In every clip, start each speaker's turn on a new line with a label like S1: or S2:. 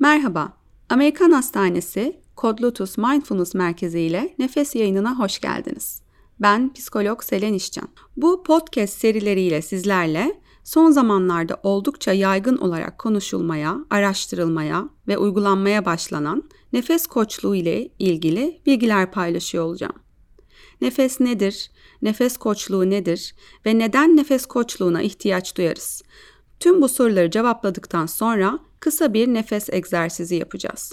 S1: Merhaba, Amerikan Hastanesi Kod Lotus Mindfulness Merkezi ile Nefes yayınına hoş geldiniz. Ben psikolog Selen İşcan. Bu podcast serileriyle sizlerle son zamanlarda oldukça yaygın olarak konuşulmaya, araştırılmaya ve uygulanmaya başlanan nefes koçluğu ile ilgili bilgiler paylaşıyor olacağım. Nefes nedir? Nefes koçluğu nedir? Ve neden nefes koçluğuna ihtiyaç duyarız? Tüm bu soruları cevapladıktan sonra kısa bir nefes egzersizi yapacağız.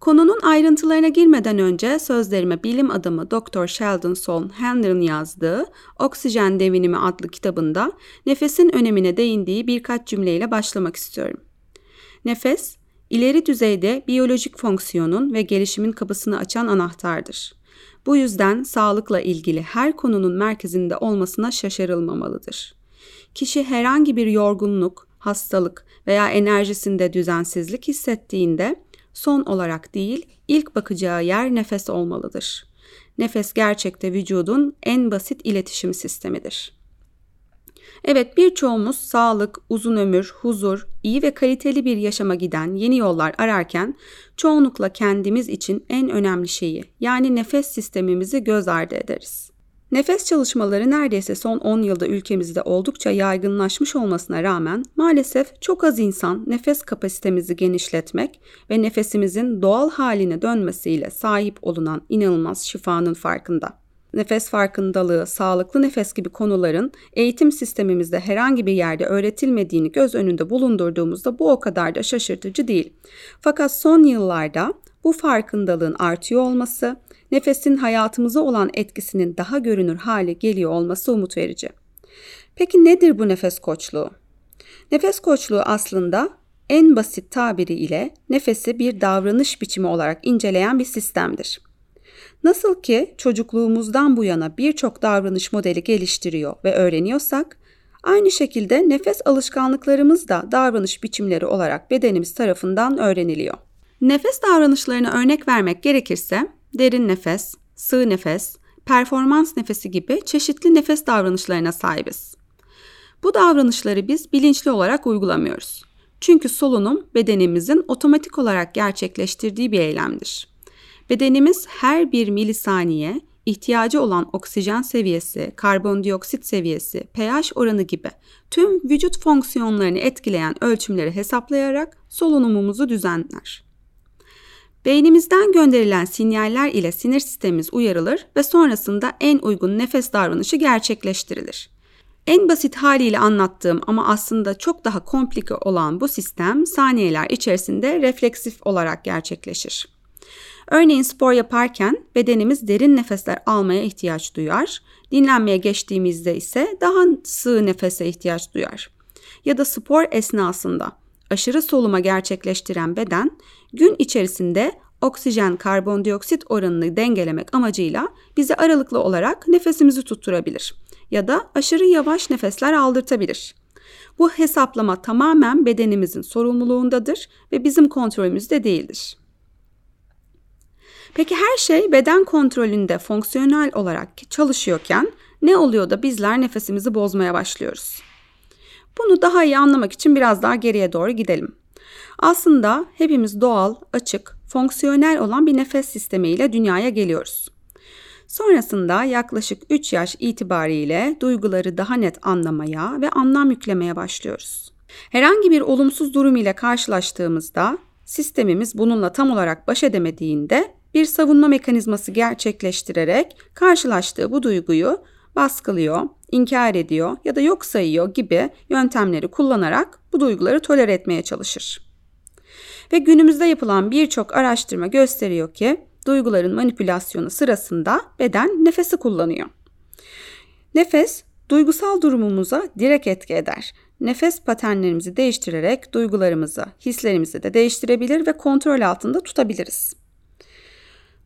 S1: Konunun ayrıntılarına girmeden önce sözlerime bilim adamı Dr. Sheldon Sol Hendler'ın yazdığı Oksijen Devinimi adlı kitabında nefesin önemine değindiği birkaç cümleyle başlamak istiyorum. Nefes, ileri düzeyde biyolojik fonksiyonun ve gelişimin kapısını açan anahtardır. Bu yüzden sağlıkla ilgili her konunun merkezinde olmasına şaşırılmamalıdır. Kişi herhangi bir yorgunluk, hastalık veya enerjisinde düzensizlik hissettiğinde son olarak değil, ilk bakacağı yer nefes olmalıdır. Nefes gerçekte vücudun en basit iletişim sistemidir. Evet birçoğumuz sağlık, uzun ömür, huzur, iyi ve kaliteli bir yaşama giden yeni yollar ararken çoğunlukla kendimiz için en önemli şeyi yani nefes sistemimizi göz ardı ederiz. Nefes çalışmaları neredeyse son 10 yılda ülkemizde oldukça yaygınlaşmış olmasına rağmen maalesef çok az insan nefes kapasitemizi genişletmek ve nefesimizin doğal haline dönmesiyle sahip olunan inanılmaz şifanın farkında. Nefes farkındalığı, sağlıklı nefes gibi konuların eğitim sistemimizde herhangi bir yerde öğretilmediğini göz önünde bulundurduğumuzda bu o kadar da şaşırtıcı değil. Fakat son yıllarda bu farkındalığın artıyor olması, nefesin hayatımıza olan etkisinin daha görünür hale geliyor olması umut verici. Peki nedir bu nefes koçluğu? Nefes koçluğu aslında en basit tabiri ile nefesi bir davranış biçimi olarak inceleyen bir sistemdir. Nasıl ki çocukluğumuzdan bu yana birçok davranış modeli geliştiriyor ve öğreniyorsak, aynı şekilde nefes alışkanlıklarımız da davranış biçimleri olarak bedenimiz tarafından öğreniliyor. Nefes davranışlarına örnek vermek gerekirse, derin nefes, sığ nefes, performans nefesi gibi çeşitli nefes davranışlarına sahibiz. Bu davranışları biz bilinçli olarak uygulamıyoruz. Çünkü solunum bedenimizin otomatik olarak gerçekleştirdiği bir eylemdir. Bedenimiz her bir milisaniye ihtiyacı olan oksijen seviyesi, karbondioksit seviyesi, pH oranı gibi tüm vücut fonksiyonlarını etkileyen ölçümleri hesaplayarak solunumumuzu düzenler. Beynimizden gönderilen sinyaller ile sinir sistemimiz uyarılır ve sonrasında en uygun nefes davranışı gerçekleştirilir. En basit haliyle anlattığım ama aslında çok daha komplike olan bu sistem saniyeler içerisinde refleksif olarak gerçekleşir. Örneğin spor yaparken bedenimiz derin nefesler almaya ihtiyaç duyar. Dinlenmeye geçtiğimizde ise daha sığ nefese ihtiyaç duyar. Ya da spor esnasında aşırı soluma gerçekleştiren beden gün içerisinde oksijen karbondioksit oranını dengelemek amacıyla bize aralıklı olarak nefesimizi tutturabilir ya da aşırı yavaş nefesler aldırtabilir. Bu hesaplama tamamen bedenimizin sorumluluğundadır ve bizim kontrolümüzde değildir. Peki her şey beden kontrolünde fonksiyonel olarak çalışıyorken ne oluyor da bizler nefesimizi bozmaya başlıyoruz? Bunu daha iyi anlamak için biraz daha geriye doğru gidelim. Aslında hepimiz doğal, açık, fonksiyonel olan bir nefes sistemiyle dünyaya geliyoruz. Sonrasında yaklaşık 3 yaş itibariyle duyguları daha net anlamaya ve anlam yüklemeye başlıyoruz. Herhangi bir olumsuz durum ile karşılaştığımızda sistemimiz bununla tam olarak baş edemediğinde bir savunma mekanizması gerçekleştirerek karşılaştığı bu duyguyu baskılıyor, inkar ediyor ya da yok sayıyor gibi yöntemleri kullanarak bu duyguları tolere etmeye çalışır. Ve günümüzde yapılan birçok araştırma gösteriyor ki duyguların manipülasyonu sırasında beden nefesi kullanıyor. Nefes duygusal durumumuza direkt etki eder. Nefes paternlerimizi değiştirerek duygularımızı, hislerimizi de değiştirebilir ve kontrol altında tutabiliriz.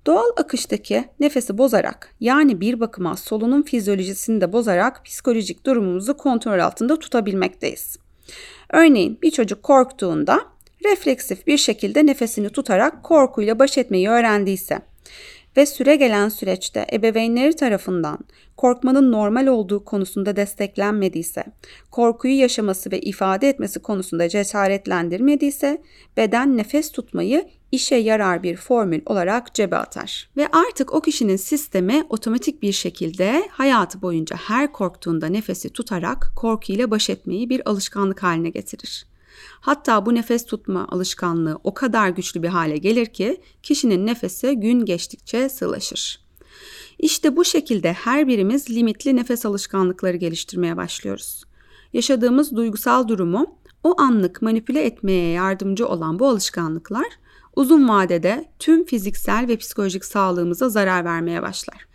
S1: Doğal akıştaki nefesi bozarak yani bir bakıma solunum fizyolojisini de bozarak psikolojik durumumuzu kontrol altında tutabilmekteyiz. Örneğin bir çocuk korktuğunda refleksif bir şekilde nefesini tutarak korkuyla baş etmeyi öğrendiyse ve süre gelen süreçte ebeveynleri tarafından korkmanın normal olduğu konusunda desteklenmediyse, korkuyu yaşaması ve ifade etmesi konusunda cesaretlendirmediyse beden nefes tutmayı işe yarar bir formül olarak cebe atar. Ve artık o kişinin sistemi otomatik bir şekilde hayatı boyunca her korktuğunda nefesi tutarak korkuyla baş etmeyi bir alışkanlık haline getirir. Hatta bu nefes tutma alışkanlığı o kadar güçlü bir hale gelir ki kişinin nefesi gün geçtikçe sığlaşır. İşte bu şekilde her birimiz limitli nefes alışkanlıkları geliştirmeye başlıyoruz. Yaşadığımız duygusal durumu o anlık manipüle etmeye yardımcı olan bu alışkanlıklar uzun vadede tüm fiziksel ve psikolojik sağlığımıza zarar vermeye başlar.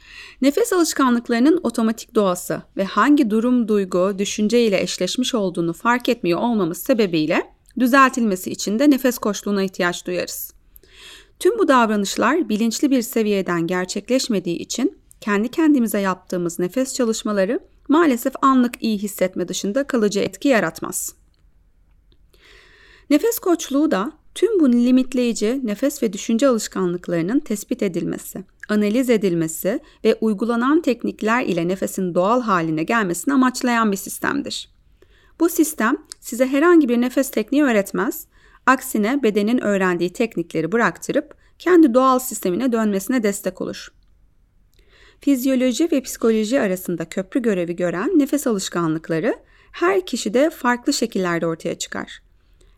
S1: Nefes alışkanlıklarının otomatik doğası ve hangi durum, duygu, düşünce ile eşleşmiş olduğunu fark etmiyor olmamız sebebiyle düzeltilmesi için de nefes koçluğuna ihtiyaç duyarız. Tüm bu davranışlar bilinçli bir seviyeden gerçekleşmediği için kendi kendimize yaptığımız nefes çalışmaları maalesef anlık iyi hissetme dışında kalıcı etki yaratmaz. Nefes koçluğu da tüm bu limitleyici nefes ve düşünce alışkanlıklarının tespit edilmesi, analiz edilmesi ve uygulanan teknikler ile nefesin doğal haline gelmesini amaçlayan bir sistemdir. Bu sistem size herhangi bir nefes tekniği öğretmez, aksine bedenin öğrendiği teknikleri bıraktırıp kendi doğal sistemine dönmesine destek olur. Fizyoloji ve psikoloji arasında köprü görevi gören nefes alışkanlıkları her kişide farklı şekillerde ortaya çıkar.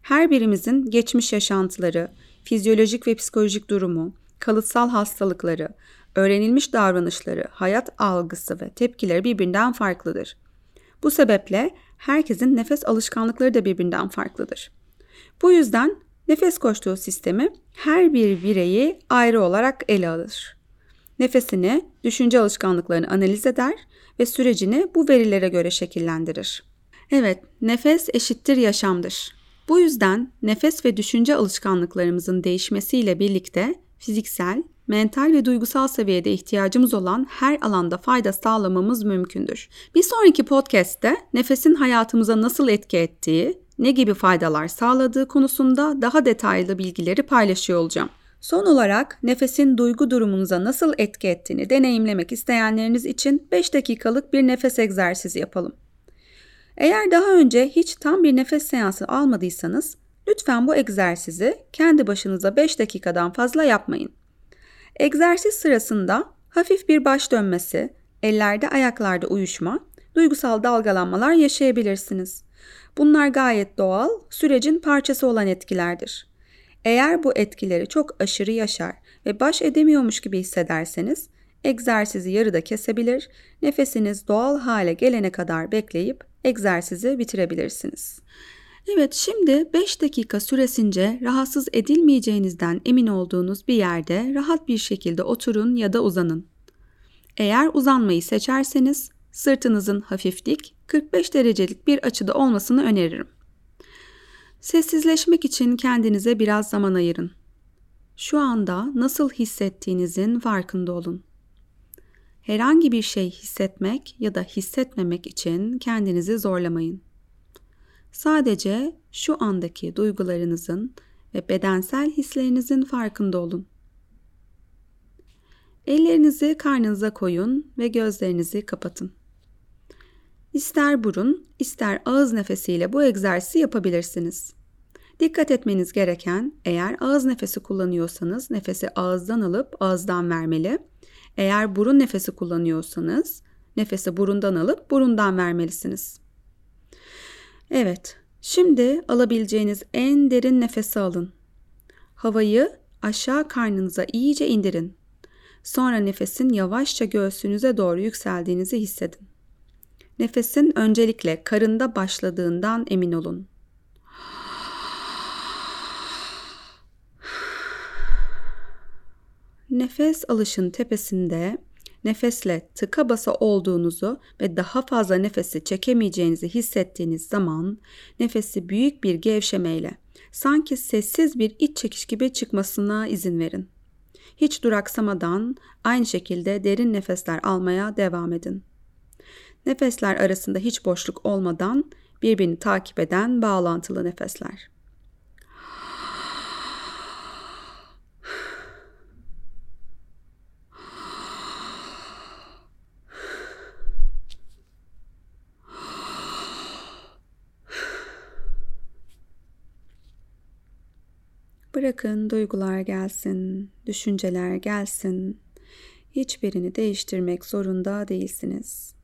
S1: Her birimizin geçmiş yaşantıları, fizyolojik ve psikolojik durumu, kalıtsal hastalıkları, öğrenilmiş davranışları, hayat algısı ve tepkileri birbirinden farklıdır. Bu sebeple herkesin nefes alışkanlıkları da birbirinden farklıdır. Bu yüzden nefes koştuğu sistemi her bir bireyi ayrı olarak ele alır. Nefesini, düşünce alışkanlıklarını analiz eder ve sürecini bu verilere göre şekillendirir. Evet, nefes eşittir yaşamdır. Bu yüzden nefes ve düşünce alışkanlıklarımızın değişmesiyle birlikte fiziksel, mental ve duygusal seviyede ihtiyacımız olan her alanda fayda sağlamamız mümkündür. Bir sonraki podcast'te nefesin hayatımıza nasıl etki ettiği, ne gibi faydalar sağladığı konusunda daha detaylı bilgileri paylaşıyor olacağım. Son olarak nefesin duygu durumunuza nasıl etki ettiğini deneyimlemek isteyenleriniz için 5 dakikalık bir nefes egzersizi yapalım. Eğer daha önce hiç tam bir nefes seansı almadıysanız lütfen bu egzersizi kendi başınıza 5 dakikadan fazla yapmayın. Egzersiz sırasında hafif bir baş dönmesi, ellerde ayaklarda uyuşma, duygusal dalgalanmalar yaşayabilirsiniz. Bunlar gayet doğal, sürecin parçası olan etkilerdir. Eğer bu etkileri çok aşırı yaşar ve baş edemiyormuş gibi hissederseniz egzersizi yarıda kesebilir, nefesiniz doğal hale gelene kadar bekleyip egzersizi bitirebilirsiniz. Evet şimdi 5 dakika süresince rahatsız edilmeyeceğinizden emin olduğunuz bir yerde rahat bir şekilde oturun ya da uzanın. Eğer uzanmayı seçerseniz sırtınızın hafif dik 45 derecelik bir açıda olmasını öneririm. Sessizleşmek için kendinize biraz zaman ayırın. Şu anda nasıl hissettiğinizin farkında olun. Herhangi bir şey hissetmek ya da hissetmemek için kendinizi zorlamayın. Sadece şu andaki duygularınızın ve bedensel hislerinizin farkında olun. Ellerinizi karnınıza koyun ve gözlerinizi kapatın. İster burun, ister ağız nefesiyle bu egzersizi yapabilirsiniz. Dikkat etmeniz gereken eğer ağız nefesi kullanıyorsanız nefesi ağızdan alıp ağızdan vermeli. Eğer burun nefesi kullanıyorsanız nefesi burundan alıp burundan vermelisiniz. Evet, şimdi alabileceğiniz en derin nefesi alın. Havayı aşağı karnınıza iyice indirin. Sonra nefesin yavaşça göğsünüze doğru yükseldiğinizi hissedin. Nefesin öncelikle karında başladığından emin olun. Nefes alışın tepesinde nefesle tıka basa olduğunuzu ve daha fazla nefesi çekemeyeceğinizi hissettiğiniz zaman nefesi büyük bir gevşemeyle sanki sessiz bir iç çekiş gibi çıkmasına izin verin. Hiç duraksamadan aynı şekilde derin nefesler almaya devam edin. Nefesler arasında hiç boşluk olmadan birbirini takip eden bağlantılı nefesler. Bırakın duygular gelsin, düşünceler gelsin. Hiçbirini değiştirmek zorunda değilsiniz.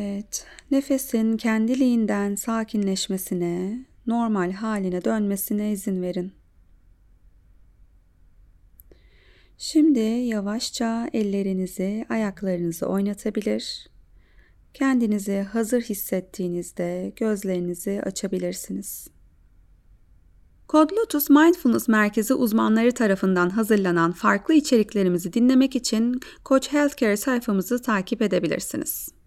S1: Evet, nefesin kendiliğinden sakinleşmesine, normal haline dönmesine izin verin. Şimdi yavaşça ellerinizi, ayaklarınızı oynatabilir. Kendinizi hazır hissettiğinizde gözlerinizi açabilirsiniz. Code Lotus Mindfulness Merkezi uzmanları tarafından hazırlanan farklı içeriklerimizi dinlemek için Coach Healthcare sayfamızı takip edebilirsiniz.